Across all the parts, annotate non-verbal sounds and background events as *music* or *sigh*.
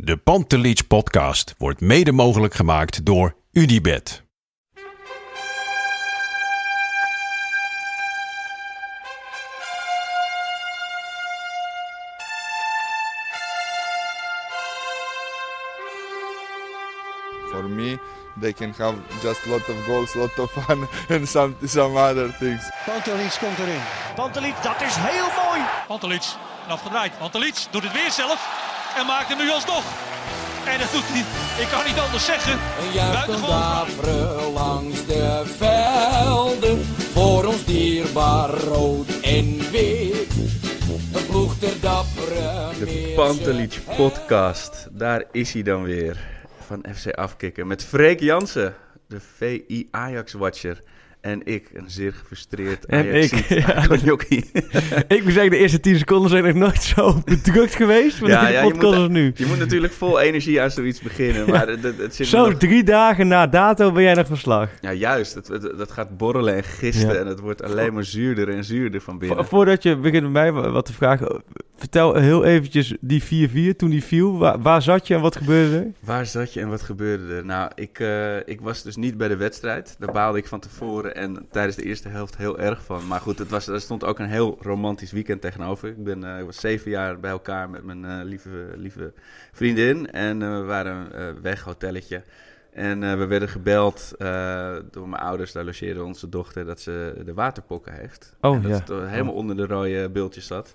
De Pantelich podcast wordt mede mogelijk gemaakt door Unibed. For me, they can have just lot of goals, lot of fun, *laughs* and some some other things. Pantelic komt erin. Pantelic, dat is heel mooi. Pantelic, afgedraaid. Pantelic doet het weer zelf en maakt hem nu alsnog. En dat doet hij, ik kan niet anders zeggen. Een Buitengewoon. langs de velden. Voor ons dierbaar rood en wit. Een ploeg ter dappere De Pantelic podcast, daar is hij dan weer. Van FC Afkikken met Freek Jansen, de VI Ajax-watcher. En ik, een zeer gefrustreerd En ik, *laughs* ja. *laughs* Ik moet zeggen, de eerste 10 seconden zijn nog nooit zo *laughs* bedrukt geweest. Ja, ja, podcast moet- als nu. Je moet natuurlijk vol energie aan zoiets beginnen. Maar het, het, zit Zo, nog- drie dagen na dato ben jij nog verslag. Ja, juist. Het, het- dat gaat borrelen en gisten. En het wordt alleen maar zuurder en zuurder van binnen. Vo- Voordat je begint met mij wa- wat te vragen, vertel heel eventjes die 4-4 toen die viel. Waar, waar zat je en wat gebeurde er? Waar zat je en wat gebeurde er? Nou, ik, eh, ik was dus niet bij de wedstrijd. Daar baalde ik van tevoren en tijdens de eerste helft heel erg van. Maar goed, het was, er stond ook een heel romantisch weekend tegenover. Ik, ben, eh, was zeven jaar bij elkaar met mijn eh, lieve, lieve vriendin. En eh, we waren weg, hotelletje. En eh, we werden gebeld eh, door mijn ouders. Daar logeerde onze dochter dat ze de waterpokken heeft. Oh, en dat ja. het helemaal onder de rode beeldjes zat.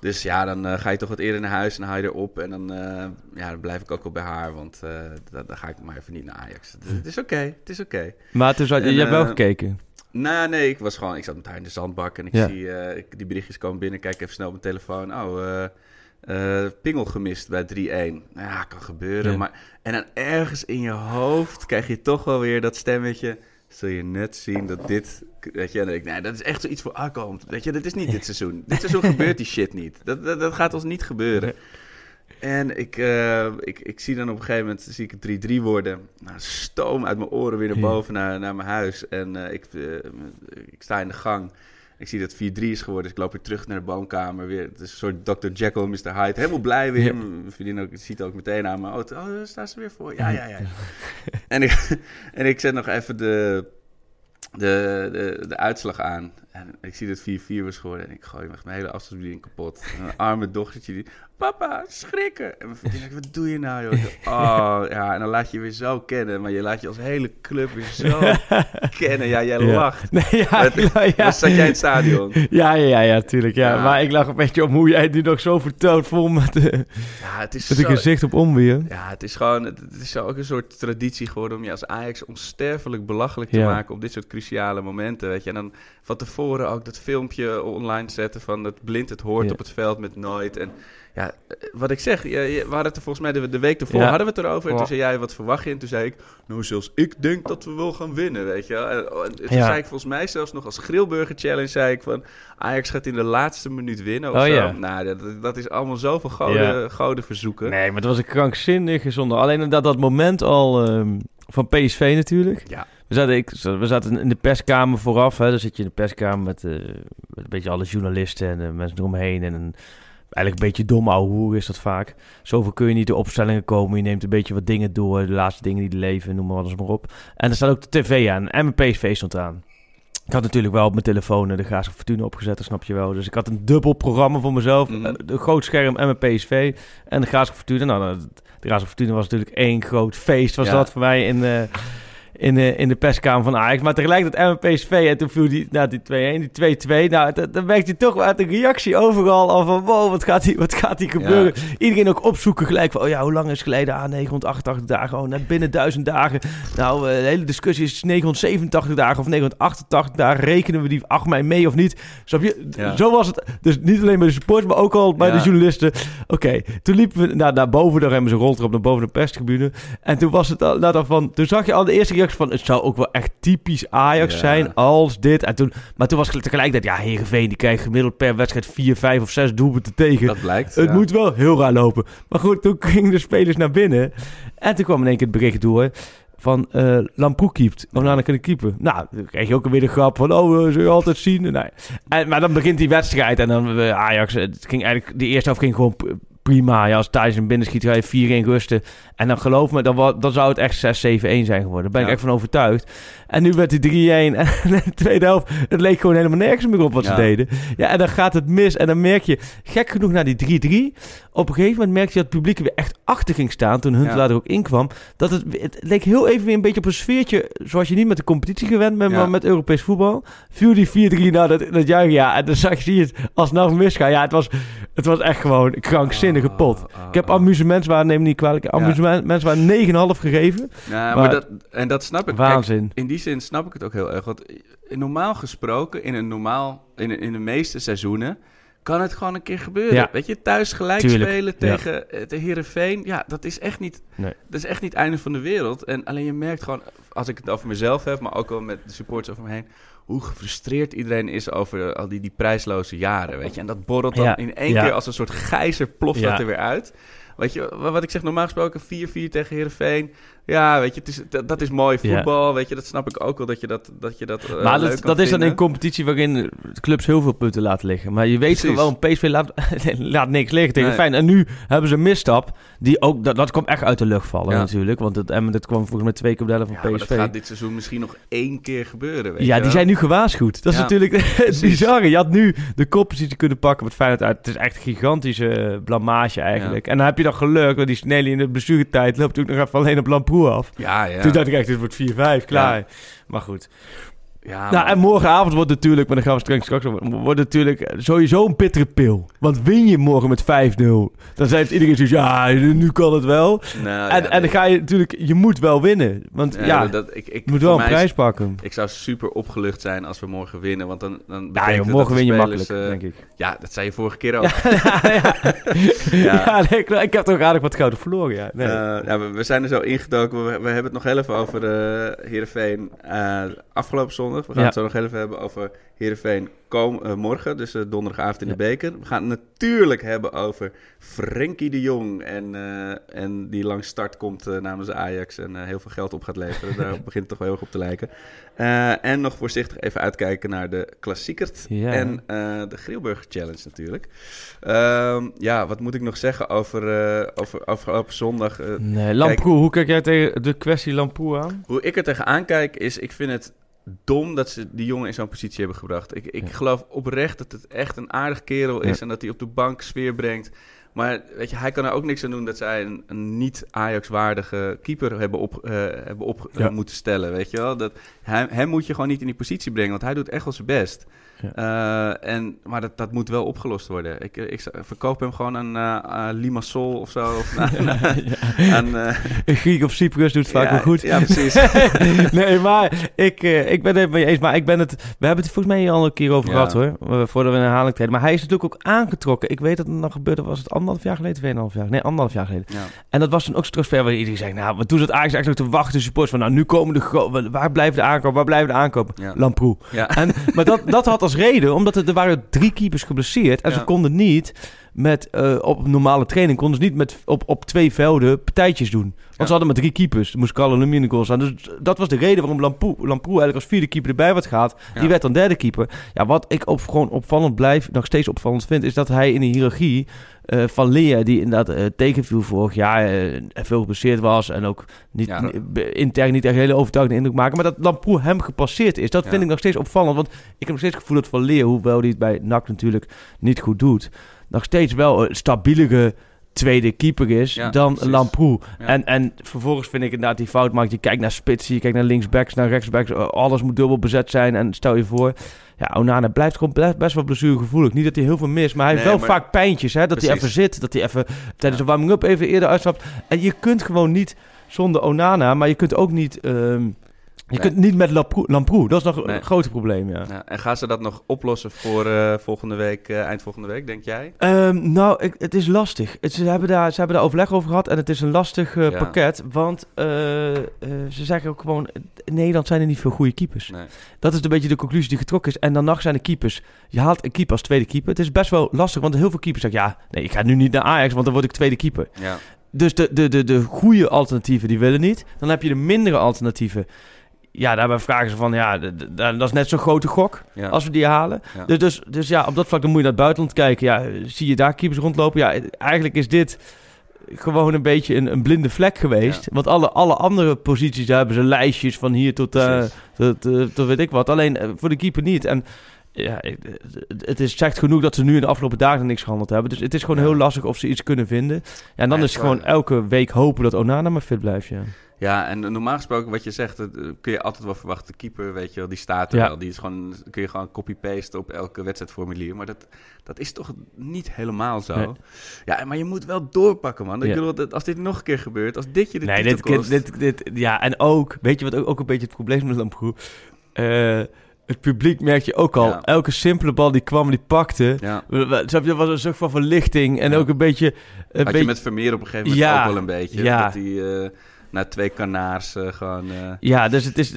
Dus ja, dan eh, ga je toch wat eerder naar huis en haal je erop. En dan, ja, dan blijf ik ook wel bij haar, want dan, ga ik maar even niet naar Ajax. Het, het is oké, het is oké. Maar toen zat je, En, je hebt wel gekeken. Nou, nee, ik was gewoon, ik zat met haar in de zandbak en ik Ja. zie ik, die berichtjes komen binnen. Kijk even snel op mijn telefoon. Oh, eh, pingel gemist bij 3-1. Nou ja, kan gebeuren. Ja. Maar, en dan ergens in je hoofd krijg je toch wel weer dat stemmetje. Zul je net zien dat dit. Weet je, en dan denk ik, nee, dat is echt zoiets voor Arco. Weet je, dit is niet dit seizoen. dit seizoen *laughs* gebeurt die shit niet. Dat, dat, dat gaat ons niet gebeuren. En ik, eh, ik, ik zie dan op een gegeven moment zie ik het 3-3 worden. Nou, stoom uit mijn oren weer naar boven naar, naar mijn huis. En eh, ik, ik sta in de gang. Ik zie dat het 4-3 is geworden. Dus ik loop weer terug naar de woonkamer. Weer, het is een soort Dr. Jekyll en Mr. Hyde. Helemaal blij weer. Mijn vriendin ook, ziet ook meteen aan me. Oh, oh, daar staan ze weer voor. Ja, ja, ja. *laughs* en, ik, *laughs* en ik zet nog even de, de, de, de uitslag aan. En ik zie dat het 4-4 was geworden. En ik gooi echt mijn hele afstandsbediening kapot. En een arme dochtertje die... Papa, schrikken! En mijn vriendin wat doe je nou, joh? Oh, ja. En dan laat je je weer zo kennen. Maar je laat je als hele club weer zo *laughs* kennen. Ja, jij Ja. lacht. Nee, ja, Het- *laughs* ja. Zat jij in het stadion? Ja, ja, ja, ja, tuurlijk. Ja. Maar ik lag een beetje om hoe jij het nu nog zo vertelt, vol met, eh, Ja, het is met een gezicht op onweer. Ja, het is gewoon, het, het is zo ook een soort traditie geworden om je als Ajax onsterfelijk belachelijk te maken op dit soort cruciale momenten, weet je. En dan van tevoren ook dat filmpje online zetten van dat blind het hoort Ja. op het veld met nooit. En ja, eh, wat ik zeg, je, je- we hadden het er volgens mij de, de week ervoor, Ja. hadden we het erover. En toen zei jij, wat verwacht je? En toen zei ik, nou zelfs ik denk dat we wel gaan winnen, weet je. wel. En, en toen Ja. zei ik volgens mij zelfs nog als grillburger challenge, zei ik van, Ajax gaat in de laatste minuut winnen of Oh zo. ja. Nou, dat, dat is allemaal zoveel goden, Ja. goden verzoeken. Nee, maar het was een krankzinnig gezonder. Alleen dat, dat moment al ehm, van PSV natuurlijk. Ja. We zaten, ik, we zaten in de perskamer vooraf. Hè. Dan zit je in de perskamer met, eh, met een beetje alle journalisten en eh, mensen eromheen. En een, eigenlijk een beetje domme ouwe hoer is dat vaak. Zoveel kun je niet de opstellingen komen. Je neemt een beetje wat dingen door. De laatste dingen die leven, noem maar wat eens maar op. En er staat ook de tv aan. En mijn PSV stond aan. Ik had natuurlijk wel op mijn telefoon eh, de Graafschap Fortuna opgezet, dat snap je wel. Dus ik had een dubbel programma voor mezelf. Mhm. Eh, Een groot scherm en mijn PSV. En de Graafschap Fortuna. Nou, de Graafschap Fortuna was natuurlijk één groot feest, was Ja. dat voor mij in, in, de, in de perskamer van Ajax. Maar tegelijkertijd MPSV en toen viel die, nou, die 2-1, die 2-2. Nou, dan merkte je toch uit de reactie overal al van... Wow, wat gaat hier, wat gaat hier gebeuren? Iedereen ook opzoeken gelijk van... Oh ja, hoe lang is het geleden? Ah, 988 dagen. Oh, net binnen 1000 dagen. Nou, eh, de hele discussie is 987 dagen of 988 dagen. Rekenen we die 8 mei mee of niet? Snap je? Ja. Zo was het. Dus niet alleen bij de supporters, maar ook al bij Ja. de journalisten. Oké, toen liepen we naar, naar boven. Daar hebben ze een roltrap naar boven de perstribune. En toen was het al, nou, dan van... Toen zag je al de eerste reactie van... Het zou ook wel echt typisch Ajax Ja. zijn als dit. En toen, maar toen was tegelijkertijd... Ja, Heerenveen die krijgt gemiddeld per wedstrijd 4, 5 of 6 doelpunten tegen. Dat blijkt. Het ja. moet wel heel raar lopen. Maar goed, toen gingen de spelers naar binnen. En toen kwam in één keer het bericht door van eh Lamproe keept. Kunnen keeper. Nou, dan krijg je ook weer de grap van... Oh, we zullen je altijd zien. Nee. En, maar dan begint die wedstrijd. En dan eh, Ajax... Het ging eigenlijk, de eerste helft ging gewoon prima. Ja, als Thijs een binnenschiet, ga je 4-1 rusten. En dan geloof me, dan, dan zou het echt 6-7-1 zijn geworden. Daar ben ik echt van overtuigd. En nu werd het 3-1. *laughs* En de tweede helft, het leek gewoon helemaal nergens meer op wat ze deden. Ja, en dan gaat het mis. En dan merk je, gek genoeg na die 3-3... Op een gegeven moment merkte je dat het publiek er weer echt achter ging staan... toen Huntelaar Ja. er ook inkwam. Dat het, het leek heel even weer een beetje op een sfeertje... zoals je niet met de competitie gewend bent... Maar met Europees voetbal. Viel die 4-3 nou dat, dat juichen, ja. En dan zag je het alsnog misgaan. Ja, het was, het was echt gewoon een krankzinnige pot. Ah, ah, Ik heb ah. amusementswaarde, neem me niet kwalijk... amusementswaarde 9,5 gegeven. Ja, maar, maar- dat, en dat snap ik. Kijk, Waanzin. in die zin snap ik het ook heel erg. Want normaal gesproken, in een normaal, in, in de meeste seizoenen, kan het gewoon een keer gebeuren. Ja. Weet je, thuis gelijk Tuurlijk, spelen tegen eh, de Heerenveen. Ja, dat is echt niet, Nee. dat is echt niet het einde van de wereld. En alleen je merkt gewoon, als ik het over mezelf heb, maar ook wel met de supporters over me heen, hoe gefrustreerd iedereen is over al die, die prijsloze jaren, weet je. En dat borrelt dan Ja, in één keer als een soort gijzer ploft Ja. dat er weer uit. Weet je, wa- wat ik zeg, normaal gesproken 4-4 tegen Heerenveen. Ja, weet je, het is, dat, dat is mooi Ja. voetbal. Weet je, dat snap ik ook wel dat je dat, dat, je dat eh, maar dat, dat is dan vinden. competitie waarin clubs heel veel punten laten liggen. Maar je weet gewoon, PSV laat, *laughs* laat niks liggen tegen Nee. Fijn. En nu hebben ze een misstap. Die ook, dat, dat kwam echt uit de lucht vallen Ja. natuurlijk. Want het, en dat kwam volgens mij twee keer op de helft Ja, van maar PSV. dat gaat dit seizoen misschien nog één keer gebeuren, weet Ja, die wel. zijn nu gewaarschuwd. Dat is natuurlijk *laughs* het bizarre. Je had nu de koppositie kunnen pakken met Feyenoord uit. Het is echt een gigantische eh, blamage eigenlijk. En dan heb je dan geluk, want die Snelly in de blessuretijd loopt ook nog even alleen op Lamproe af. Ja, ja. Toen dacht ik echt, dit wordt 4-5, klaar. Maar goed. Ja, nou, en morgenavond wordt natuurlijk, maar daar gaan we straks, straks over, wordt natuurlijk sowieso een bittere pil. Want win je morgen met 5-0, dan heeft iedereen zoiets, ja, nu kan het wel. Nou, en, ja, en dan ga je natuurlijk, je moet wel winnen. Want ja, ja, dat, ik, ik, je moet wel een prijs pakken. Ik zou super opgelucht zijn als we morgen winnen. Want dan, dan Ja, joh, morgen win je makkelijk, eh, denk ik. Ja, dat zei je vorige keer ook. Ja, *laughs* *laughs* nee, ik, ik heb toch aardig wat gouden verloren, ja. Nee. Eh, ja, we, we zijn er zo ingedoken. We, we hebben het nog heel even over uh, Heerenveen afgelopen zondag. We gaan Ja. het zo nog even hebben over Heerenveen kom, eh, morgen. Dus eh, donderdagavond in Ja. de beker. We gaan het natuurlijk hebben over Frenkie de Jong. En, eh, en die langs start komt namens Ajax. En heel veel geld op gaat leveren. *laughs* Daar begint het toch wel heel erg op te lijken. En nog voorzichtig even uitkijken naar de klassiekert. Ja. En de Grilburg Challenge natuurlijk. Ehm, ja, wat moet ik nog zeggen over, eh over afgelopen zondag? Nee, Lamproe, hoe kijk jij tegen de kwestie Lamproe aan? hoe ik er tegenaan kijk is, ik vind het dom dat ze die jongen in zo'n positie hebben gebracht. Ik, ik Ja. geloof oprecht dat het echt een aardig kerel is Ja. en dat hij op de bank sfeer brengt. Maar weet je, hij kan er ook niks aan doen dat zij een, een niet Ajax-waardige keeper hebben op, eh, hebben op Ja. eh, moeten stellen. Weet je wel? Dat, hij, hem moet je gewoon niet in die positie brengen, want hij doet echt wel zijn best. Eh, en, maar dat, dat moet wel opgelost worden. Ik, ik verkoop hem gewoon aan aan Limassol of zo. Of *laughs* aan, Een Griek of Cyprus doet het vaak wel goed. Ja, precies. *laughs* nee, maar ik, ik ben het mee eens. Maar ik ben het... We hebben het volgens mij al een keer over gehad, hoor. Voordat we in herhaling treden. Maar hij is natuurlijk ook aangetrokken. Ik weet dat het nog gebeurde, was het anderhalf jaar geleden? Tweeënhalf jaar? Nee, anderhalf jaar geleden. ja. En dat was toen ook zo'n transfer waar iedereen zei... Nou, maar toen zat Ajax eigenlijk te wachten, supporters van... Nou, nu komen de... Waar blijven de aankopen? Waar blijven de aankopen? Ja. Lamproe. Ja. En, maar dat, dat had als reden, omdat er, er waren drie keepers geblesseerd. En ze konden niet met, eh, op normale training, konden ze niet met, op, op twee velden partijtjes doen. Want Ja. ze hadden maar drie keepers. Er moest Carlo Lumine goal staan. Dus dat was de reden waarom Lamproe, Lamproe eigenlijk als vierde keeper erbij werd gehaald. Ja. Die werd dan derde keeper. Ja, wat ik op, gewoon opvallend blijf, nog steeds opvallend vind, is dat hij in de hiërarchie eh, van Lea, die inderdaad eh, tegenviel vorig jaar, veel geblesseerd was en ook niet, Ja. intern niet echt een hele overtuigende indruk maken. Maar dat Lamproe hem gepasseerd is, dat Ja. vind ik nog steeds opvallend. Want ik heb nog steeds het gevoel dat Van Leer, hoewel hij het bij NAC natuurlijk niet goed doet, nog steeds wel een stabielere tweede keeper is Ja, dan precies. Lamproe. Ja. En, en vervolgens vind ik inderdaad die fout maakt. Je kijkt naar spitsen, je kijkt naar linksbacks, naar rechtsbacks. eh, Alles moet dubbel bezet zijn. En stel je voor, ja, Onana blijft gewoon best, wel blessuregevoelig. Niet dat hij heel veel mist, maar hij heeft wel maar- vaak pijntjes. Hè, dat hij even zit, dat hij even tijdens de warming-up even eerder uitstapt. En je kunt gewoon niet zonder Onana, maar je kunt ook niet... ehm, je kunt niet met Lamproe. Dat is nog een groot probleem, ja. Ja, en gaan ze dat nog oplossen voor eh, volgende week, eh, eind volgende week, denk jij? Ehm, nou, ik, het is lastig. Het, ze, hebben daar, ze hebben daar overleg over gehad en het is een lastig eh, Ja. pakket. Want ze zeggen ook gewoon, in Nederland zijn er niet veel goede keepers. Nee. Dat is een beetje de conclusie die getrokken is. En dan nog zijn de keepers. Je haalt een keeper als tweede keeper. Het is best wel lastig, want heel veel keepers zeggen... ja, nee, ik ga nu niet naar Ajax, want dan word ik tweede keeper. Ja. Dus de, de, de, de goede alternatieven, die willen niet. Dan heb je de mindere alternatieven. Ja, daarbij vragen ze van, ja, dat is net zo'n grote gok Ja. als we die halen. Ja. Dus, dus, dus ja, op dat vlak dan moet je naar het buitenland kijken. Ja, zie je daar keepers rondlopen? Ja, eigenlijk is dit gewoon een beetje een, een blinde vlek geweest. Ja. Want alle, alle andere posities, daar hebben ze lijstjes van hier tot, eh, Precies. tot, eh, tot weet ik wat. Alleen eh, voor de keeper niet. En ja, het is zegt genoeg dat ze nu in de afgelopen dagen niks gehandeld hebben. Dus het is gewoon Ja. heel lastig of ze iets kunnen vinden. Ja, en dan Ja, is het gewoon elke week hopen dat Onana maar fit blijft. Ja. Ja, en normaal gesproken wat je zegt, dat, eh, kun je altijd wel verwachten. De keeper, weet je wel, die staat er Ja. wel. Die is gewoon, kun je gewoon copy-pasten op elke wedstrijdformulier. Maar dat, dat is toch niet helemaal zo. Nee. Ja, maar je moet wel doorpakken, man. Ik bedoel, als dit nog een keer gebeurt, als dit je de Nee, titel dit, kost... dit, dit, ja, en ook, weet je wat ook, ook een beetje het probleem is met Lamproe? Eh, het publiek merk je ook al. Ja. Elke simpele bal die kwam, die pakte. Ja. Er was een soort van verlichting. En Ja. ook een beetje... Een Had beetje je met Vermeer op een gegeven moment Ja, ook wel een beetje. ja. Dat hij eh, na twee kanaars eh, gewoon... eh, Ja, dus het is...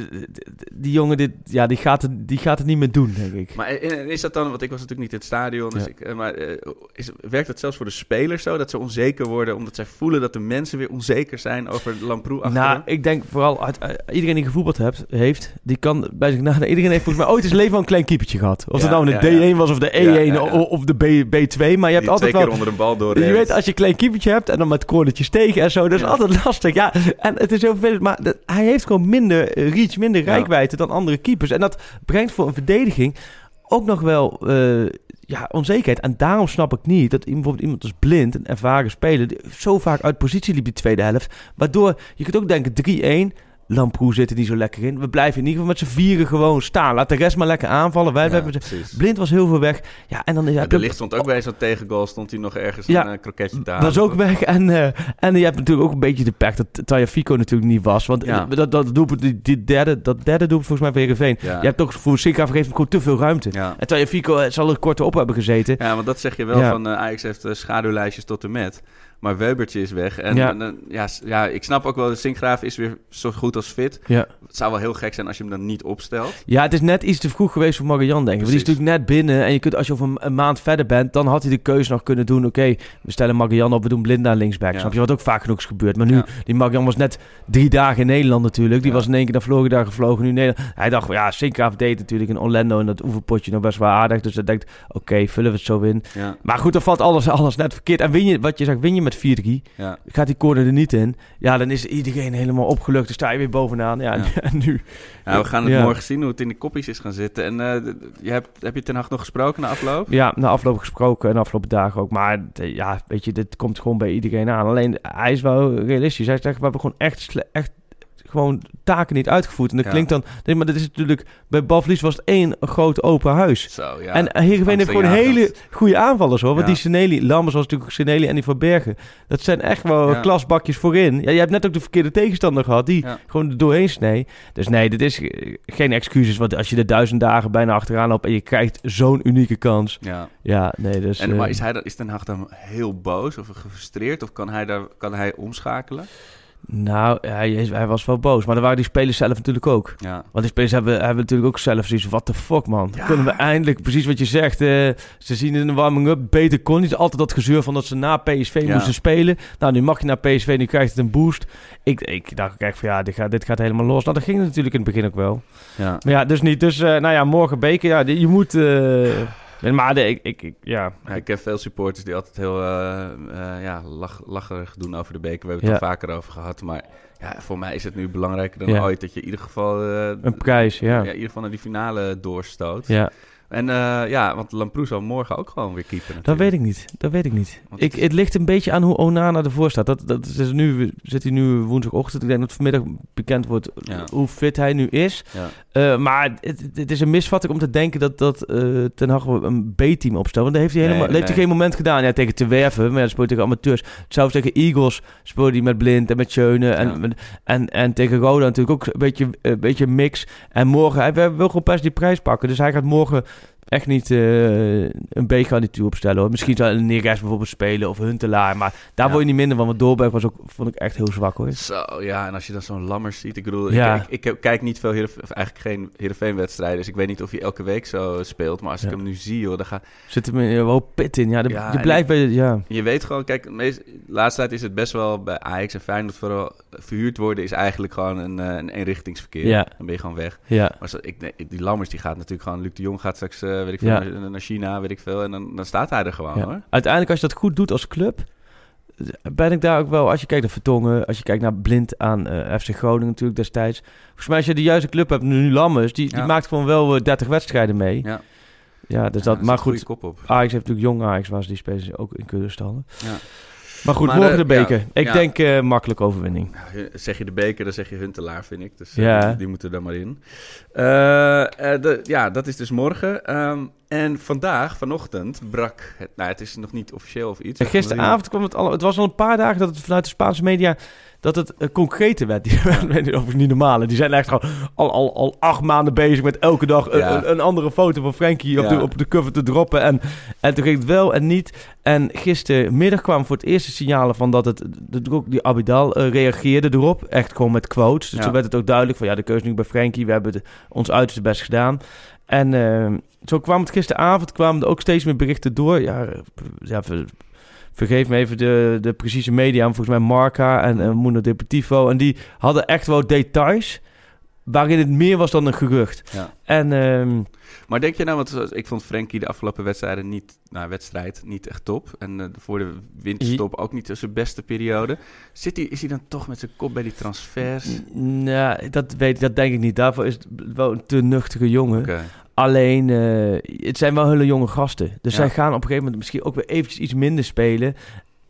Die jongen, dit, ja, die, gaat het, die gaat het niet meer doen, denk ik. Maar eh, is dat dan, want ik was natuurlijk niet in het stadion, dus Ja. ik, maar eh, is, werkt dat zelfs voor de spelers zo, dat ze onzeker worden, omdat zij voelen dat de mensen weer onzeker zijn over Lamproe achterin? Nou, ik denk vooral uit, uit- iedereen die gevoetbald hebt, heeft, die kan bij zich nadenken. Iedereen heeft volgens mij ooit zijn leven al een klein keepertje gehad. Of het Ja, nou ja, de ja. D1 was of de E1 Ja, ja, ja. o- of de B, B2. Maar je hebt Die altijd twee wel... onder een bal door. Je weet, als je een klein keepertje hebt en dan met cornertjes tegen en zo, dat is Ja. altijd lastig. Ja, en het is heel vervelend, maar dat- hij heeft gewoon minder eh, reach, minder rijkwijde dan andere keepers. En dat brengt voor een verdediging ook nog wel eh, ja, onzekerheid. En daarom snap ik niet dat bijvoorbeeld iemand als Blind, een ervaren speler, zo vaak uit positie liep die tweede helft. Waardoor, je kunt ook denken 3-1, Lamproe zit er niet zo lekker in. We blijven in ieder geval met z'n vieren gewoon staan. Laat de rest maar lekker aanvallen. Wij Ja. Blind was heel veel weg. Ja, en dan is Ja, de licht stond ook bij zo'n tegengoal, stond hij nog ergens Ja, een eh, kroketje te halen. was ook weg. En, eh, en je hebt natuurlijk ook een beetje de pech dat Taya Fico natuurlijk niet was. Want Ja. dat, dat, doelpunt, die, die derde, dat derde doelpunt volgens mij voor Heerenveen. Je hebt ook voor Sinka gegeven gewoon te veel ruimte. En Taya Fico eh, zal er korter op hebben gezeten. ja, want dat zeg je wel van Ajax heeft schaduwlijstjes tot en met. Maar Webertje is weg. En Ja. en, ja, ik snap ook wel, de Sinkgraaf is weer zo goed als fit. Ja. Het zou wel heel gek zijn als je hem dan niet opstelt. ja, het is net iets te vroeg geweest voor Marian, denk ik. Want die is natuurlijk net binnen. En je kunt, als je over een, een maand verder bent, dan had hij de keuze nog kunnen doen. Oké, we stellen Marian op, we doen Blind naar linksback. Ja. Snap je wat ook vaak genoeg is gebeurd. Maar nu, Ja. die Marian was net drie dagen in Nederland natuurlijk. Die was in één keer naar Florida gevlogen. Nu Nederland. Hij dacht, ja, Sinkgraaf deed natuurlijk in Orlando en dat oefenpotje nog best wel aardig. Dus hij denkt, oké, vullen we het zo in. Maar goed, dan valt alles, alles net verkeerd. En win je, wat je zegt, win je met 4-3. ja. Gaat die corner er niet in. Ja, dan is iedereen helemaal opgelukt. Dan sta je weer bovenaan. Ja, Ja. *laughs* en nu. Ja, we gaan het morgen zien hoe het in de kopjes is gaan zitten. En eh, je hebt, heb je Ten Hag nog gesproken na afloop? Ja, na afloop gesproken en de afgelopen dagen ook. Maar ja, weet je, dit komt gewoon bij iedereen aan. Alleen, hij is wel realistisch. Hij zegt, we hebben gewoon echt, echt gewoon taken niet uitgevoerd. En dat Ja. klinkt dan... Nee, maar dat is natuurlijk... Bij balverlies was het één groot open huis. Zo, ja. en Heerenveen heeft gewoon hele goede aanvallers hoor. Want die Seneli, Lammers was natuurlijk Seneli en die Van Bergen. Dat zijn echt wel klasbakjes voorin. Ja, je hebt net ook de verkeerde tegenstander gehad. Die gewoon er doorheen snee. Dus nee, dit is eh, geen excuses. Want als je er duizend dagen bijna achteraan loopt en je krijgt zo'n unieke kans. Ja. Ja, nee, dus... En, eh, maar is, hij is Ten Hag dan heel boos of gefrustreerd? Of kan hij, daar, kan hij omschakelen? Nou, hij, hij was wel boos. Maar dan waren die spelers zelf natuurlijk ook. Ja. Want die spelers hebben, hebben natuurlijk ook zelf zoiets. What the fuck, man? Ja. Kunnen we eindelijk, precies wat je zegt... eh, ze zien in de warming-up, beter kon niet. Altijd dat gezeur van dat ze na PSV Ja. moesten spelen. Nou, nu mag je naar PSV, nu krijgt het een boost. Ik, ik dacht ook echt van ja, dit gaat, dit gaat helemaal los. Nou, dat ging natuurlijk in het begin ook wel. Ja. Maar ja, dus niet. Dus, eh, nou ja, morgen beker. Ja, je moet... eh, maar de, ik, ik, ik, ja... Ja, ik ken veel supporters die altijd heel eh, eh, ja, lach, lacherig doen over de beker. We hebben het Ja. er vaker over gehad. Maar ja, voor mij is het nu belangrijker dan Ja. ooit dat je in ieder geval... eh, Een prijs, ja. in ieder geval naar die finale doorstoot. Ja, En eh, ja, want Lamproe zal morgen ook gewoon weer keeper Dat weet ik niet. Dat weet ik niet. Want Ik, het ligt een beetje aan hoe Onana ervoor staat. Dat, dat is nu, we zitten nu woensdagochtend. Ik denk dat vanmiddag bekend wordt Ja. hoe fit hij nu is. Ja. Eh, maar het, het is een misvatting om te denken dat, dat eh, Ten Hag een B-team opstelt. Want dat heeft hij, helemaal, Nee, hij geen moment gedaan. Ja, tegen Te Werven, maar dat speelt tegen amateurs. Zelfs tegen Eagles speelde hij met Blind en met Schöne. En, Ja. en, en tegen Roda natuurlijk ook een beetje, een beetje mix. En morgen, hij wil gewoon best die prijs pakken. Dus hij gaat morgen echt niet eh, een B-garnituur opstellen. Hoor. Misschien zou een Neres bijvoorbeeld spelen of Huntelaar. Maar daar Ja. word je niet minder van. Want Doorberg was ook, vond ik echt heel zwak hoor. Zo, ja, en als je dan zo'n Lammers ziet, ik bedoel, Ja. ik, ik, kijk niet veel, Heerenve- of eigenlijk geen Heerenveen-wedstrijden, dus ik weet niet of hij elke week zo speelt, maar als ik hem nu zie, joh, dan ga, Zit er een hoop pit in. Ja, de- je blijft bij... Ja. je weet gewoon, kijk, meest, laatste tijd is het best wel bij Ajax en Feyenoord vooral, verhuurd worden is eigenlijk gewoon een, eh, een eenrichtingsverkeer. Dan ben je gewoon weg. Ja. Maar zo, ik, die Lammers, die gaat natuurlijk gewoon, Luc de Jong gaat straks, eh, weet ik veel, Ja. naar, naar China, weet ik veel, en dan, dan staat hij er gewoon, Ja. hoor. Uiteindelijk, als je dat goed doet als club, ben ik daar ook wel. Als je kijkt naar Vertongen, als je kijkt naar Blind aan eh, FC Groningen natuurlijk destijds. Volgens mij, als je de juiste club hebt, nu Lammers, die, die maakt gewoon wel eh, 30 wedstrijden mee. Ja. Ja, dus Ja, dat, maar goed. Ajax heeft natuurlijk jong Ajax, waar ze die spelers ook in kunnen stallen. Ja. Maar goed, Maar, morgen de beker. ja, ik ja. denk eh makkelijke overwinning. Zeg je de beker, dan zeg je Huntelaar, vind ik. Dus eh, Ja. die, die moeten er maar in. Eh, de, ja, dat is dus morgen. Ehm, en vandaag, vanochtend, brak het... Nou, het is nog niet officieel of iets. En gisteravond kwam het al. Het was al een paar dagen dat het vanuit de Spaanse media. Dat het uh, concreter werd. Die zijn overigens *laughs* niet normale. Die zijn echt gewoon al, al, al acht maanden bezig met elke dag een, Ja. een, een andere foto van Frankie op, de, op de cover te droppen. En, en toen ging het wel en niet. En gistermiddag kwamen voor het eerste signalen van dat het. Ook die Abidal eh, reageerde erop. Echt gewoon met quotes. Dus Ja. toen werd het ook duidelijk van ja, de keuze nu bij Frankie. We hebben ons uiterste best gedaan. En eh, zo kwam het gisteravond, kwamen er ook steeds meer berichten door. Ja, eh, ja vergeef me even de, de precieze media, volgens mij Marca en uh, Mundo Deportivo. En die hadden echt wel details waarin het meer was dan een gerucht. Ja. En ehm, Maar denk je nou, want zoals- ik vond Frenkie de afgelopen wedstrijden niet, nou, wedstrijd niet echt top. En eh, voor de winterstop ook niet zijn beste periode. Zit hij, is hij dan toch met zijn kop bij die transfers? nou, dat, weet, dat denk ik niet. Daarvoor is het wel een te nuchtere jongen. Alleen, eh, het zijn wel hele jonge gasten. Dus Ja. zij gaan op een gegeven moment misschien ook weer eventjes iets minder spelen.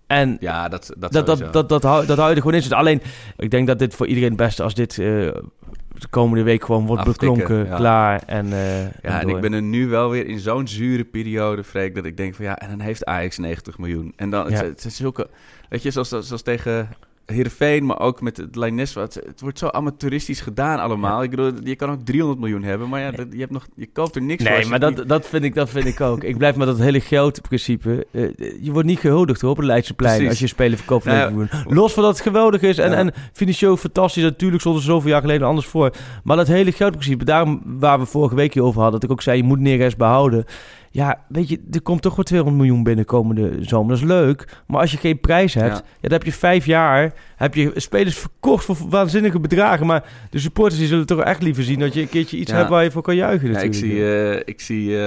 En Ja, dat, dat, dat, dat, dat, dat, hou, dat hou je er gewoon in. Dus alleen, ik denk dat dit voor iedereen het beste als dit eh, de komende week gewoon wordt Aftikken, beklonken, ja. klaar en eh, Ja, en ik ben er nu wel weer in zo'n zure periode, Freek, dat ik denk van ja, en dan heeft Ajax 90 miljoen. En dan, het, Ja. het is zulke, weet je, zoals, zoals tegen Heerenveen, maar ook met het Lijneswa. Het, het wordt zo amateuristisch gedaan allemaal. Ik bedoel, je kan ook 300 miljoen hebben, maar ja, dat- je, hebt nog, je koopt er niks voor. Nee, als maar dat, dat, vind ik, dat vind ik ook. Ik blijf met dat hele geldprincipe. Eh, je wordt niet gehuldigd hoor, op het Leidseplein Precies. als je spelen verkoopt van Nou 90 miljoen. Los van dat het geweldig is en, Ja. en financieel fantastisch. Natuurlijk stond er zoveel jaar geleden anders voor. Maar dat hele geldprincipe, daarom waar we vorige week hier over hadden, dat ik ook zei, je moet Neres behouden. Ja, weet je, er komt toch wel 200 miljoen binnen komende zomer. Dat is leuk. Maar als je geen prijs hebt, Ja. ja. dan heb je vijf jaar, heb je spelers verkocht voor waanzinnige bedragen. Maar de supporters die zullen toch echt liever zien dat je een keertje iets Ja. hebt waar je voor kan juichen Ja, ik natuurlijk. zie, eh, ik zie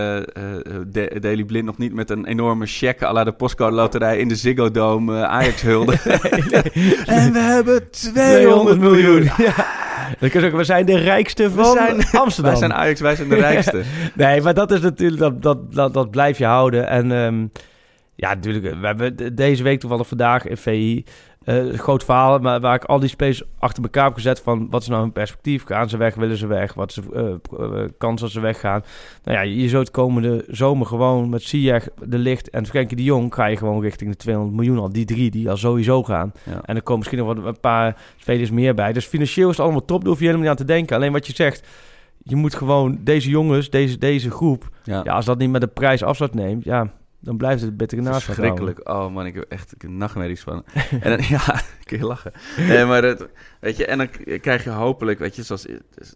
Da- Daily Blind nog niet met een enorme cheque à la de postcode loterij in de Ziggo Dome Ajax hulde. *laughs* *laughs* en we hebben 200 miljoen. Ja. Dan kun je zeggen, we zijn de rijkste van zijn- *laughs* Amsterdam. Wij zijn Ajax, wij zijn de *laughs* rijkste. Nee, maar dat is natuurlijk, dat, dat, dat, dat blijf je houden. En ehm, ja, natuurlijk, we hebben de- deze week toevallig vandaag in VI een groot verhaal, maar waar ik al die spelers achter elkaar heb gezet van wat is nou hun perspectief? Gaan ze weg? Willen ze weg? Wat is de kans dat ze weggaan? Nou ja, je zult komende zomer gewoon met Ziyech, De Licht en Frenkie de Jong ga je gewoon richting de 200 miljoen al. Die drie die al sowieso gaan. Ja. En er komen misschien nog wat, een paar spelers meer bij. Dus financieel is het allemaal top, daar hoef je helemaal niet aan te denken. Alleen wat je zegt, je moet gewoon deze jongens, deze, deze groep, Ja. ja, als dat niet met de prijs afstand neemt, ja, dan blijft het bittere naast. Verschrikkelijk. Oh man, ik heb echt ik heb nachtmerries van. en dan, *laughs* ja, kun je lachen. Nee, maar het, weet je, en dan krijg je hopelijk, weet je, zoals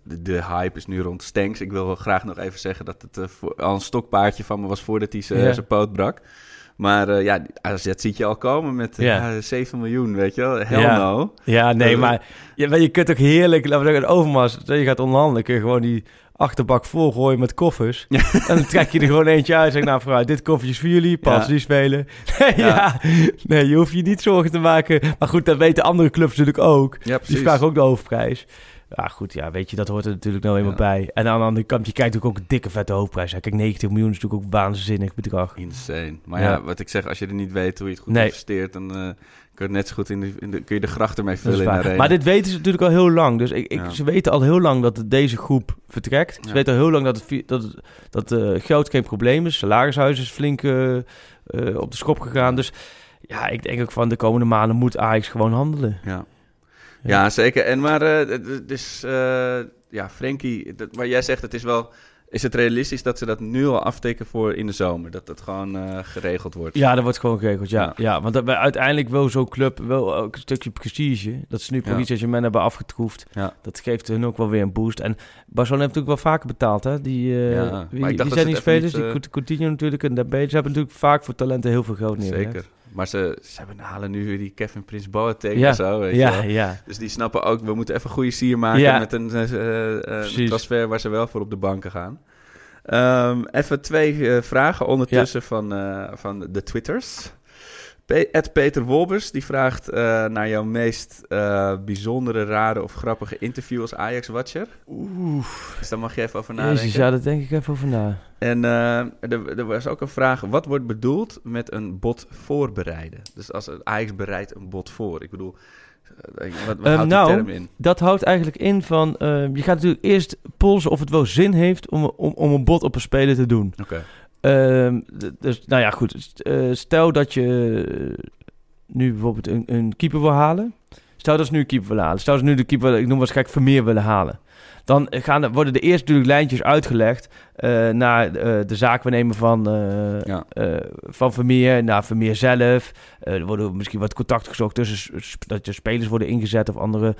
de, de hype is nu rond Stenks. Ik wil graag nog even zeggen dat het eh, voor, al een stokpaardje van me was voordat hij zijn Ja. poot brak. Maar eh, ja, AZ ziet je al komen met eh, Ja. ja, 7 miljoen, weet je wel. Hell Ja. no. Ja, nee, maar je, je kunt ook heerlijk, laten we zeggen, overmars, je gaat onderhandelen, kun je gewoon die achterbak volgooien met koffers. En dan trek je er gewoon eentje uit zeg nou vooruit, dit koffertje is voor jullie, pas Ja. die spelen. *laughs* Nee, Ja. nee, je hoeft je niet zorgen te maken. Maar goed, dat weten andere clubs natuurlijk ook. Ja, Die vragen ook de hoofdprijs. Ja, goed, ja, weet je, dat hoort er natuurlijk nou eenmaal bij. En aan de andere kant, je kijkt natuurlijk ook een dikke vette hoofdprijs. Kijk, 90 miljoen is natuurlijk ook een waanzinnig bedrag. Insane. Maar Ja. wat ik zeg, als je er niet weet hoe je het goed investeert, dan eh, kun je net zo goed in de, in de, kun je de gracht ermee vullen. Maar dit weten ze natuurlijk al heel lang. Dus ik, ik, Ja. ze weten al heel lang dat deze groep vertrekt. Ze Ja. weten al heel lang dat, het, dat, het- dat eh, geld geen probleem is. Salarishuis is flink eh, eh, op de schop gegaan. Dus ja, ik denk ook van de komende maanden moet Ajax gewoon handelen. Ja. Ja. Zeker. En maar, eh, ja, Frenkie, dat, maar jij zegt het is wel, is het realistisch dat ze dat nu al aftekenen voor in de zomer? Dat dat gewoon eh, geregeld wordt? Ja, dat wordt gewoon geregeld, ja. Ja. ja. want dat, wij uiteindelijk wil zo'n club wel ook een stukje prestige. Dat ze nu Ja. Paris Saint-Germain hebben afgetroefd. Ja. Dat geeft hun ook wel weer een boost. En Barcelona heeft natuurlijk wel vaker betaald, hè? Die, Ja, wie, zijn ze die het even spelers? niet, die eh, Couti- Coutinho natuurlijk en Dembele. Ze hebben natuurlijk vaak voor talenten heel veel geld neergelegd. Zeker. Maar ze, ze hebben, halen nu weer die Kevin Prince Boateng Ja. en zo, weet je Ja, wel. ja. Dus die snappen ook, we moeten even goede sier maken Ja. met een, eh, eh, een Precies. transfer waar ze wel voor op de banken gaan. Ehm, even twee eh, vragen ondertussen van, eh, van de Twitters. Ed Peter Wolbers die vraagt eh, naar jouw meest eh, bijzondere, rare of grappige interview als Ajax-watcher. Oeh. Dus daar mag je even over nadenken. Jezus, ja, daar denk ik even over na. En eh, er, er was ook een vraag: wat wordt bedoeld met een bot voorbereiden? Dus als Ajax bereidt een bot voor. Ik bedoel, wat, wat Ehm, houdt nou, die term in? Dat houdt eigenlijk in van... je gaat natuurlijk eerst polsen of het wel zin heeft om, om, om een bod op een speler te doen. Oké. Dus, nou ja, goed. Eh, stel dat je eh, nu bijvoorbeeld een, een keeper wil halen. Stel dat ze nu een keeper willen halen. Stel dat ze nu de keeper, ik noem waarschijnlijk Vermeer willen halen. Dan gaan, worden de eerst natuurlijk lijntjes uitgelegd eh, naar de zaakwaarnemer van, eh, Ja. eh, van Vermeer, naar Vermeer zelf. Er worden misschien wat contacten gezocht tussen dat je spelers worden ingezet of andere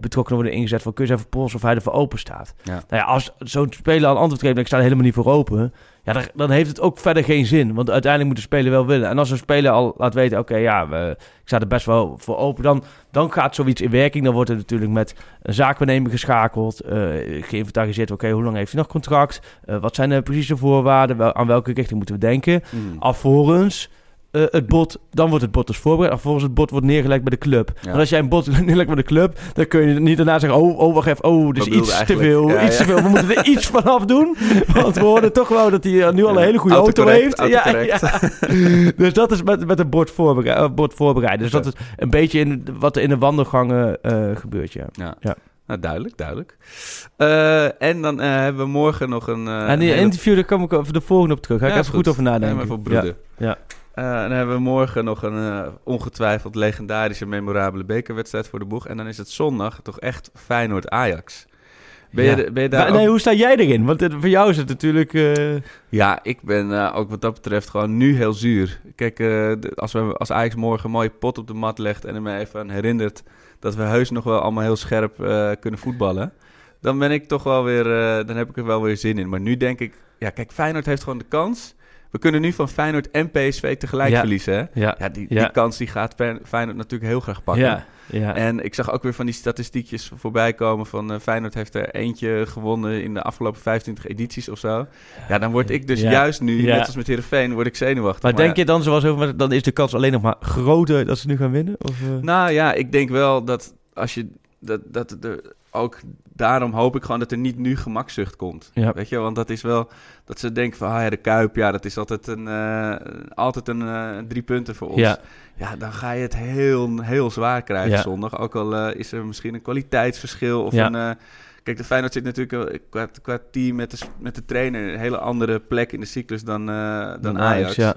betrokkenen worden ingezet. Van kun je even polsen of hij ervoor open staat. Ja. Nou ja, als zo'n speler al antwoord geeft ik sta er helemaal niet voor open. Ja, dan, dan heeft het ook verder geen zin. Want uiteindelijk moet de speler wel willen. En als een speler al laat weten, oké, ja, we, ik sta er best wel voor open. Dan, dan gaat zoiets in werking. Dan wordt er natuurlijk met een zaakwaarnemer geschakeld. eh geïnventariseerd, oké, hoe lang heeft hij nog contract? Eh, wat zijn de precieze voorwaarden? Wel, aan welke richting moeten we denken? Mm. Alvorens eh, het bod, dan wordt het bod dus voorbereid. Alvorens het bod wordt neergelegd bij de club. Ja. Want als jij een bod *laughs* neerlegt bij de club, dan kun je niet daarna zeggen: Oh, oh wacht even, oh, bedoelde iets te veel. Ja, iets ja. te veel. We moeten er iets vanaf doen. *laughs* Want we horen toch wel dat hij eh, nu al een Ja, hele goede auto heeft. Ja, ja. *laughs* Dus dat is met, met een bord, voorbereid, eh, bord voorbereiden. Dus dat is een beetje in, wat er in de wandelgangen gebeurt, ja. Ja. Ja. Nou, duidelijk, duidelijk. En dan hebben we morgen nog een... en die hele- interview, daar kom ik over de volgende op terug. Ga ik Ja, even goed, over nadenken. Even voor broeden. Ja. Eh, dan hebben we morgen nog een eh, ongetwijfeld legendarische, memorabele bekerwedstrijd voor de boeg. En dan is het zondag toch echt Feyenoord-Ajax. Ben, Ja. je, ben je daar Maar, ook- nee, hoe sta jij erin? Want eh, voor jou is het natuurlijk... eh, Ja, ik ben ook wat dat betreft gewoon nu heel zuur. Kijk, als, we, als Ajax morgen een mooie pot op de mat legt en er me even aan herinnert dat we heus nog wel allemaal heel scherp kunnen voetballen, dan ben ik toch wel weer, dan heb ik er wel weer zin in. Maar nu denk ik, ja, kijk, Feyenoord heeft gewoon de kans. We kunnen nu van Feyenoord en PSV tegelijk Ja. verliezen, hè? ja, Ja, die, die kans die gaat Fe- Feyenoord natuurlijk heel graag pakken. ja, ja. En ik zag ook weer van die statistiekjes voorbij komen van eh, Feyenoord heeft er eentje gewonnen in de afgelopen 25 edities of zo. Ja, dan word ik dus juist nu, net als met Heerenveen, word ik zenuwachtig. Maar denk je dan, zoals over, dan is de kans alleen nog maar groter dat ze nu gaan winnen? Of, eh? Nou ja, ik denk wel dat als je, dat, dat er ook, daarom hoop ik gewoon dat er niet nu gemakzucht komt. Ja. Weet je, want dat is wel, dat ze denken van, ah ja, de Kuip, ja, dat is altijd een, eh, altijd een eh, drie punten voor ons. Ja. Ja, dan ga je het heel, heel zwaar krijgen Ja. zondag. Ook al eh, is er misschien een kwaliteitsverschil of Ja. een... kijk, de Feyenoord zit natuurlijk qua, qua team met de, met de trainer... een hele andere plek in de cyclus dan, eh, dan, Ajax. ja.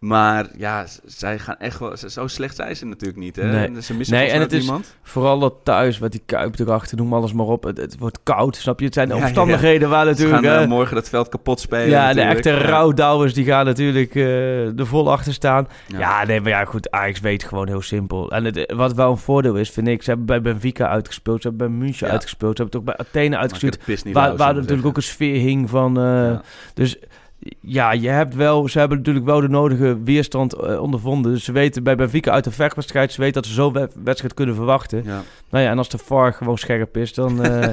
Maar ja, zij gaan echt wel... Zo slecht zijn ze natuurlijk niet, hè? Nee. Ze missen Nee, en het is- niemand. Vooral dat thuis met die kuip erachter, noem alles maar op. Het, het wordt koud, snap je? Het zijn de Ja, ja, ja. omstandigheden waar Ze natuurlijk... gaan eh, morgen dat veld kapot spelen ja, de echte rouwdouwers die gaan natuurlijk eh er vol achter staan. Ja. Nee, maar ja, goed, Ajax weet gewoon heel simpel. En het, wat wel een voordeel is, vind ik, ze hebben bij Benfica uitgespeeld, ze hebben bij München uitgespeeld, ze hebben het ook bij Athene uitgestuurd. Waar, waar natuurlijk ook een sfeer hing van... eh. Dus ja, je hebt wel, ze hebben natuurlijk wel de nodige weerstand eh, ondervonden. Dus ze weten bij Benfica uit de vechtwedstrijd, ze weten dat ze zo'n wed- wedstrijd kunnen verwachten. Ja. Nou ja, en als de VAR gewoon scherp is, dan... eh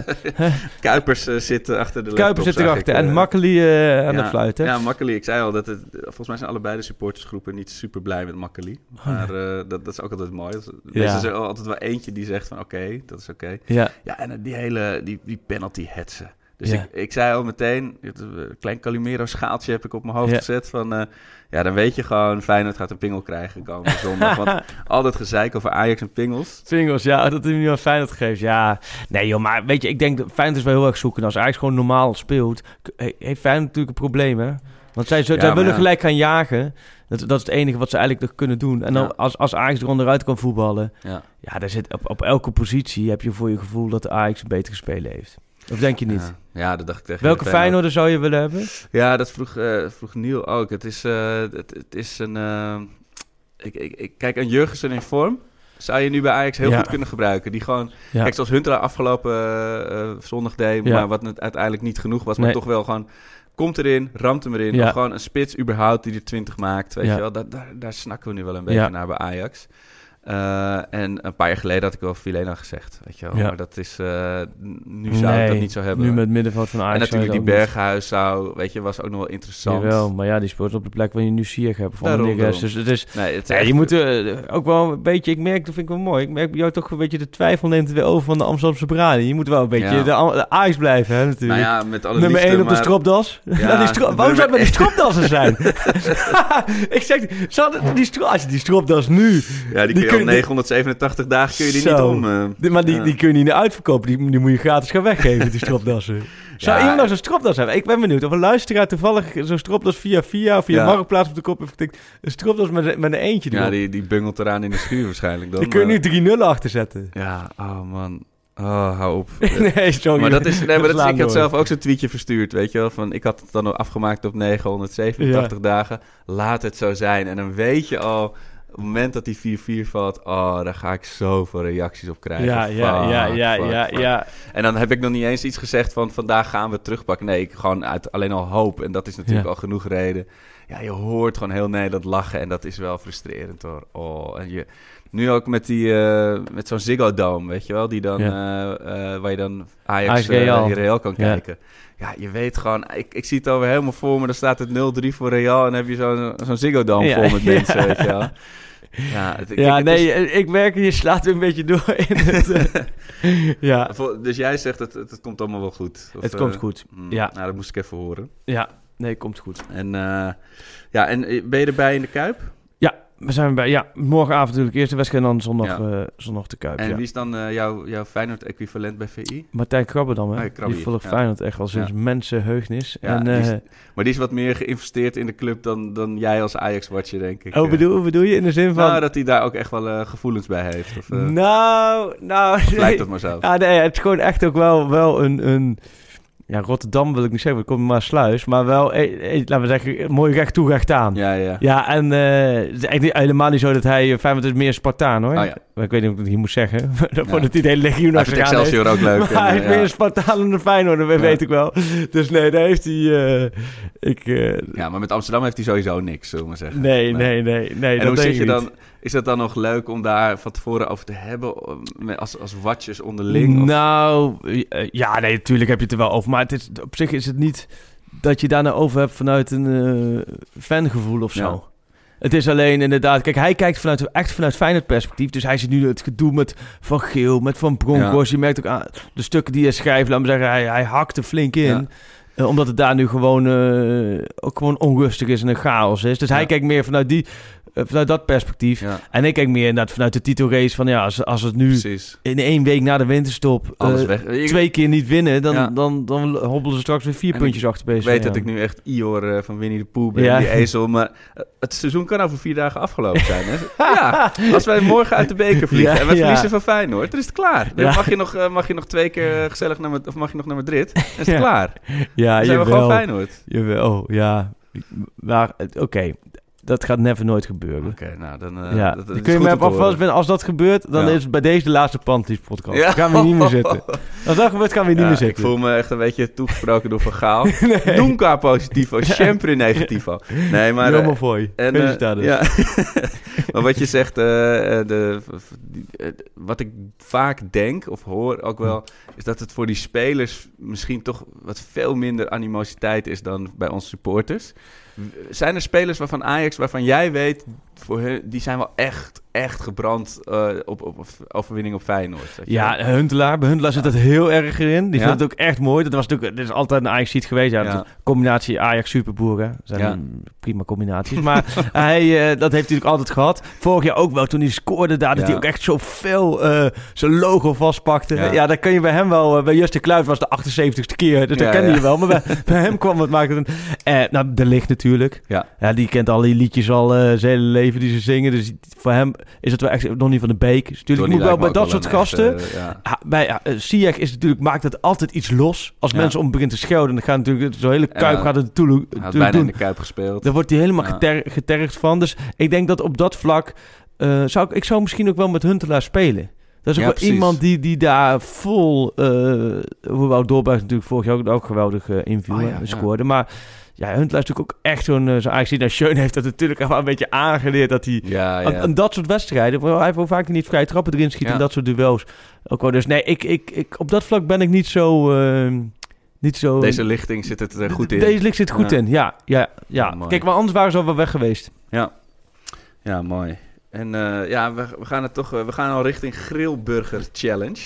*laughs* Kuipers eh, zit achter de laptop, Kuiper zit erachter en. Makkeli aan ja, de fluit, hè? Ja, Makkeli. Ik zei al dat het... Volgens mij zijn allebei de supportersgroepen niet super blij met Makkeli. Maar eh, dat, dat is ook altijd mooi. Meestal Ja. is er altijd wel eentje die zegt van oké, dat is oké. Ja, Ja, en die hele die, die penalty hetsen. Dus Ja. ik, ik zei al meteen, het, eh, een klein Calimero schaaltje heb ik op mijn hoofd Ja. gezet van... eh, ja, dan weet je gewoon, Feyenoord gaat een pingel krijgen komende zondag. Want *laughs* al dat gezeik over Ajax en pingels. Singles, ja, dat hij nu aan Feyenoord geeft. Ja, nee joh, maar weet je, ik denk dat Feyenoord is wel heel erg zoeken. Als Ajax gewoon normaal speelt, heeft Feyenoord natuurlijk een probleem, hè? Want zij, zij Ja, maar willen gelijk gaan jagen. Dat, dat is het enige wat ze eigenlijk nog kunnen doen. En dan als, als Ajax er onderuit kan voetballen... Ja. Ja, daar zit op, op elke positie heb je voor je gevoel dat de Ajax een betere speler heeft. Of denk je niet? Ja, ja, dat dacht ik tegen Welke Feyenoord. Feyenoorder zou je willen hebben? Ja, dat vroeg, eh vroeg Niel ook. Het is, eh, het, het is een... eh, ik, ik, ik, kijk, een Jurgensen in vorm zou je nu bij Ajax heel Ja. goed kunnen gebruiken. Die gewoon... Ja. Kijk, zoals Huntelaar afgelopen eh, eh, zondag deed, Ja. maar wat het uiteindelijk niet genoeg was. Maar Nee. toch wel gewoon... Komt erin, ramt hem erin. Ja. Of gewoon een spits überhaupt die er 20 maakt. Weet Ja. je wel, daar, daar, daar snakken we nu wel een beetje Ja. naar bij Ajax. Eh, en een paar jaar geleden had ik wel Filena gezegd, weet je wel. Ja. Maar dat is... eh, nu zou ik dat niet zo hebben. Nu met middenveld van Ajax en natuurlijk die Berghuis zou, weet je, was ook nog wel interessant. Jawel, maar ja, die speelt op de plek waar je nu Ziyech hebt. Van Daarom, Neres. daarom. Dus het is... Nee, het is Ja, echt- je moet eh, ook wel een beetje, ik merk, dat vind ik wel mooi, ik merk bij jou toch een beetje de twijfel neemt weer over van de Amsterdamse Brani. Je moet wel een beetje Ja. de, de Ajax blijven, hè, natuurlijk. Nou ja, met alle Nummer liefde, 1 op de stropdas. Ja, *laughs* Ja, die stro- waarom zou het met die stropdassen zijn? *laughs* *laughs* ik zeg, die stro als je die stropdas nu... Ja, die, kun je kun al 987 dagen kun je die niet om. Die- maar die, Ja. die kun je niet uitverkopen. Die, die moet je gratis gaan weggeven, die stropdassen. *laughs* Zou Ja. iemand nou zo'n stropdas hebben? Ik ben benieuwd of een luisteraar toevallig zo'n stropdas via via of via. Marktplaats op de kop heeft getikt. Een stropdas met, een- met een eentje Ja, die, die bungelt eraan in de schuur waarschijnlijk dan. Die kun je nu drie nullen achter zetten. Ja, oh man. Oh, hou op. *laughs* nee, sorry. Maar dat is, nee, maar dat is, ik had door. zelf ook zo'n tweetje verstuurd, weet je wel. Van, ik had het dan afgemaakt op 987 dagen. Laat het zo zijn. En dan weet je al, het moment dat die 4-4 valt... Oh, daar ga ik zoveel reacties op krijgen. Ja, ja, Fuck, ja, ja, fuck, ja, fuck. ja. En dan heb ik nog niet eens iets gezegd van... vandaag gaan we terugpakken. Nee, ik gewoon uit alleen al hoop. En dat is natuurlijk Ja. al genoeg reden. Ja, je hoort gewoon heel Nederland lachen. En dat is wel frustrerend hoor. Oh, en je... Nu ook met, die, eh, met zo'n Ziggo Dome, weet je wel? Die dan, eh, eh, waar je dan Ajax, Ajax eh, Real. kan kijken. Ja, je weet gewoon... Ik, ik zie het over helemaal voor me. Dan staat het 0-3 voor Real. En dan heb je zo'n zo'n Ziggo Dome Ja, vol met *laughs* ja. mensen, weet je wel? Ja, het, Ja, nee, is- ik merk, je slaat weer een beetje door in het... *laughs* eh, ja, dus jij zegt het, het, het komt allemaal wel goed? Of, het eh, komt goed. hmm, Ja. Nou, dat moest ik even horen. Ja, nee, komt goed. En, eh, ja, en eh, ben je erbij in de Kuip? We zijn bij... Ja, morgenavond natuurlijk eerste wedstrijd en dan zondag, Ja. eh, zondag de Kuip. En ja. wie is dan eh, jouw, jouw Feyenoord-equivalent bij VI? Martijn Krabberdam, hè? Ah, Krabby, die volgt ja. Feyenoord echt wel sinds mensenheugnis. En, die is- eh, Maar die is wat meer geïnvesteerd in de club dan, dan jij als Ajax-watcher, denk ik. oh, bedoel, bedoel je in de zin van... Nou, dat hij daar ook echt wel gevoelens bij heeft. Of, nou, nou... lijkt dat maar zo? Ja, nee, het is gewoon echt ook wel, wel een, een... Ja, Rotterdam wil ik niet zeggen, want het komt maar sluis. Maar wel, eh, eh, laten we zeggen, mooi recht toe, recht aan. Ja, Ja, ja. en eh, het is echt niet, helemaal niet zo dat hij... eh, Feyenoord is meer Spartaan, hoor. Oh, ja. Maar ik weet niet of ik het hier moet zeggen. *laughs* Voordat hij de hele legioen Hij achter aan heeft. Excelsior ook leuk. *laughs* Maar en, hij eh, is meer ja. een Spartaan dan een Feyenoord, dat weet ik wel. Dus nee, daar heeft hij... eh, ik, eh, ja, maar met Amsterdam heeft hij sowieso niks, zullen we maar zeggen. nee, nee, nee, nee. En dat hoe denk zit je ik dan? Is dat dan nog leuk om daar van tevoren over te hebben? Als, als watjes onderling? Of- Nou, eh, ja, nee, natuurlijk heb je het er wel over. Maar het is, op zich is het niet dat je daar nou over hebt vanuit een eh, fangevoel of zo. Ja. Het is alleen inderdaad... Kijk, hij kijkt vanuit, echt vanuit Feyenoord perspectief. Dus hij ziet nu het gedoe met Van Geel, met Van Bronckhorst. Je merkt ook aan de stukken die hij schrijft. Laat me zeggen, hij, hij hakt er flink in. Ja. Eh, omdat het daar nu gewoon, ook gewoon onrustig is en een chaos is. Dus hij kijkt meer vanuit, die, vanuit dat perspectief. Ja, En ik kijk meer inderdaad vanuit de titelrace van... Ja, als, als het nu precies. in één week na de winterstop Alles eh, weg. Je- twee keer niet winnen, dan, Ja. dan, dan hobbelen ze straks weer vier En puntjes achter PSV. Ik weet dat ik nu echt Ior eh, van Winnie de Pooh ben, Ja. die ezel. Maar eh, het seizoen kan over vier dagen afgelopen zijn. Hè? *laughs* ja, als wij morgen uit de beker vliegen en we verliezen van Feyenoord, dan is het klaar. Dan mag, je nog, eh, mag je nog twee keer eh, gezellig naar, of mag je nog naar Madrid. Dan is het Ja. klaar. Ja, Dan zijn we gewoon Feyenoord. Jawel, ja. Maar eh, oké, dat gaat never nooit gebeuren. Oké, nou dan... eh, ja, dat, dat dan is kun je me afvast ben als dat gebeurt, dan Ja. is het bij deze de laatste Panties podcast. Ja. Dan gaan we niet meer zitten. Als dat gebeurt, gaan we niet meer ik zitten. voel me echt een beetje toegesproken door Van Gaal. *laughs* Nunca positivo, sempre negativo. Nee, maar... Helemaal eh, voor je. en, Felicitaties. ja. *laughs* maar wat je zegt, eh, de, wat ik vaak denk of hoor ook wel, is dat het voor die spelers misschien toch wat veel minder animositeit is dan bij ons supporters. Zijn er spelers waarvan Ajax, waarvan jij weet, voor die zijn wel echt, echt gebrand eh, op, op, op overwinning op Feyenoord? Ja? Huntelaar. Bij Huntelaar zit dat heel erg in. Die Ja? vindt het ook echt mooi. Dat was natuurlijk, dit is altijd een Ajax geweest. Ja, Ja. combinatie Ajax Superboer. hè. zijn Ja. een prima combinaties. Maar *laughs* hij, eh, dat heeft hij natuurlijk altijd gehad. Vorig jaar ook wel, toen hij scoorde daar, dat hij ook echt zo veel eh, zijn logo vastpakte. Ja. Dat kan je bij hem wel. bij Justin Kluit was de 78ste keer, dus dat kende je wel. Maar bij, *laughs* bij hem kwam het maken. Eh, nou, de licht natuurlijk. Ja. Ja, die kent al die liedjes al zijn hele leven die ze zingen. Dus voor hem is het wel echt Donny van de Beek. Dus natuurlijk Donny moet wel bij dat soort gasten. echte, ja. Bij eh, is natuurlijk, maakt het altijd iets los. Als Ja. mensen om beginnen te schreeuwen, dan gaat natuurlijk zo'n hele kuip Ja. gaat het bijna in doen. de Kuip gespeeld. Daar wordt hij helemaal geter, getergd van. Dus ik denk dat op dat vlak eh, zou ik, ik zou misschien ook wel met Huntelaar spelen. Dat is ook Ja, wel precies. iemand die, die daar vol, uh, hoewel Doorberg natuurlijk vorig jaar ook, geweldig eh, inviel Oh ja, en ja. scoorde. Maar ja, Huntelaar is natuurlijk ook echt zo'n uh, zo Ajax. Nou, Schön heeft dat natuurlijk wel een beetje aangeleerd dat hij Ja, ja. aan, aan dat soort wedstrijden. Hij heeft wel vaak niet vrij trappen erin schieten en dat soort duels. Ook wel. Dus nee, ik, ik, ik, op dat vlak ben ik niet zo. eh, niet zo Deze lichting zit het er goed in. Deze ligt zit goed in, ja. ja, ja. Kijk, maar anders waren ze al wel weg geweest. Ja, ja mooi. En eh, ja, we, we gaan het toch, eh, we gaan al richting Grillburger Challenge.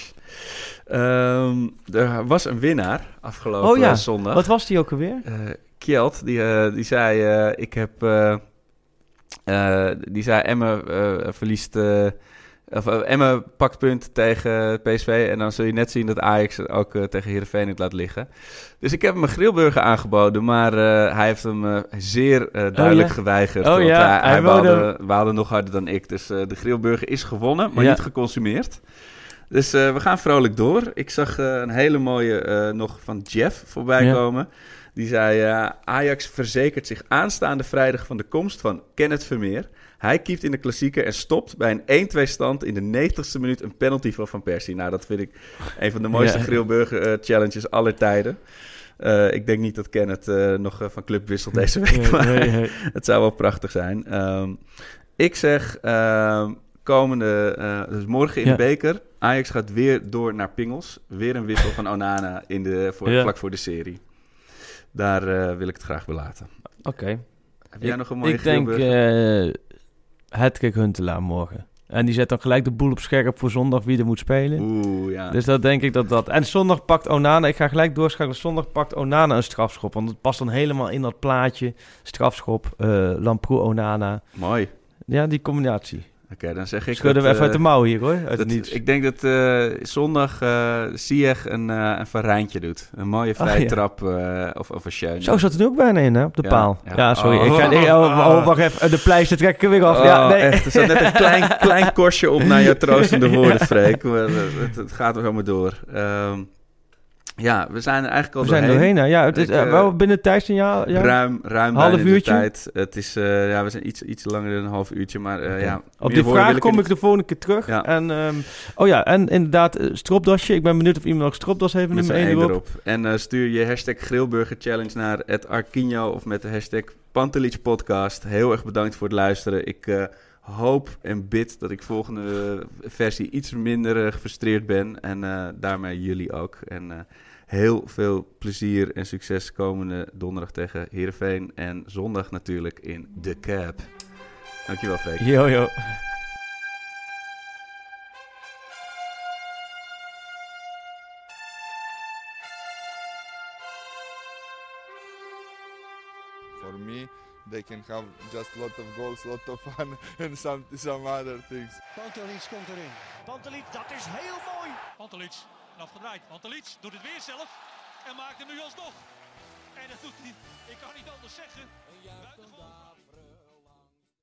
Ehm, er was een winnaar afgelopen Oh ja, zondag. Wat was die ook alweer? Eh, Kjeld, die, eh, die zei, eh, ik heb, eh, die zei Emme eh, verliest, of Emme pakt punten tegen PSV en dan zul je net zien dat Ajax ook tegen Heerenveen het laat liggen. Dus ik heb hem een grillburger aangeboden, maar hij heeft hem zeer eh, duidelijk ja. geweigerd. Oh want ja, hij, hij waalde, waalde nog harder dan ik. Dus de grillburger is gewonnen, maar Ja. niet geconsumeerd. Dus we gaan vrolijk door. Ik zag een hele mooie nog van Jeff voorbij Ja. komen. Die zei, eh, Ajax verzekert zich aanstaande vrijdag van de komst van Kenneth Vermeer. Hij keept in de klassieker en stopt bij een 1-2 stand in de 90ste minuut een penalty van Van Persie. Nou, dat vind ik een van de mooiste Ja. grillburger eh, challenges aller tijden. Eh, ik denk niet dat Kenneth nog van club wisselt deze week, Nee, maar nee, nee. *laughs* het zou wel prachtig zijn. Ehm, ik zeg ehm, komende, dus morgen in Ja. de beker. Ajax gaat weer door naar Pingels. Weer een wissel van Onana in de, voor, Ja. vlak voor de serie. Daar eh, wil ik het graag belaten. Oké. Heb jij Ik- nog een mooie Ik denk uh, Hedkik Huntelaar morgen. En die zet dan gelijk de boel op scherp voor zondag wie er moet spelen. Oeh, ja. Dus dat denk ik dat dat... En zondag pakt Onana... Ik ga gelijk doorschakelen. Zondag pakt Onana een strafschop. Want het past dan helemaal in dat plaatje. Strafschop, eh Lamproe, Onana. Mooi. Ja, die combinatie. Oké, dan zeg ik Schudden we even uit de eh, mouw hier hoor. Uit dat- ik denk dat eh, zondag Ziyech een, een Varijntje doet. Een mooie vrije Oh, ja. trap of, of een Schöne. Zo zat het ook bijna in, hè? Op de Ja, paal. ja. Ja, sorry. Oh. Ik ga, oh, oh, wacht even. De pleister trek ik er weer af. Oh, ja, nee. echt. Er zat net een klein, *laughs* klein korstje op naar je troostende woorden, Freek. Het, het gaat er helemaal door. Ehm, ja, we zijn er eigenlijk al We zijn doorheen. hè. Ja, het is Ik, eh, eh, wel binnen tijdsignaal. Ja. Ruim, ruim Half uurtje? tijd. Het is, eh, ja, we zijn iets, iets langer dan een half uurtje, maar eh, ja. Op die vraag kom er ik de volgende keer terug. Ja. En, ehm, oh ja, en inderdaad, eh, stropdasje. Ik ben benieuwd of iemand nog stropdas heeft met Met nummer z'n 1 één erop. erop. En eh, stuur je hashtag Grillburger Challenge naar het Arquino of met de hashtag Pantelic Podcast. Heel erg bedankt voor het luisteren. Ik eh, hoop en bid dat ik volgende versie iets minder eh, gefrustreerd ben. En eh, daarmee jullie ook. En eh, heel veel plezier en succes komende donderdag tegen Heerenveen. En zondag natuurlijk in de Cap. Dankjewel, Freek. Yo, yo. They can have just lot of goals, lot of fun, *laughs* and some some other things. Pantelic komt erin. Pantelic, dat is heel mooi. Pantelic, afgedraaid. Pantelic doet het weer zelf en maakt hem nu alsnog. En dat doet hij, ik kan niet anders zeggen. buitengewoon.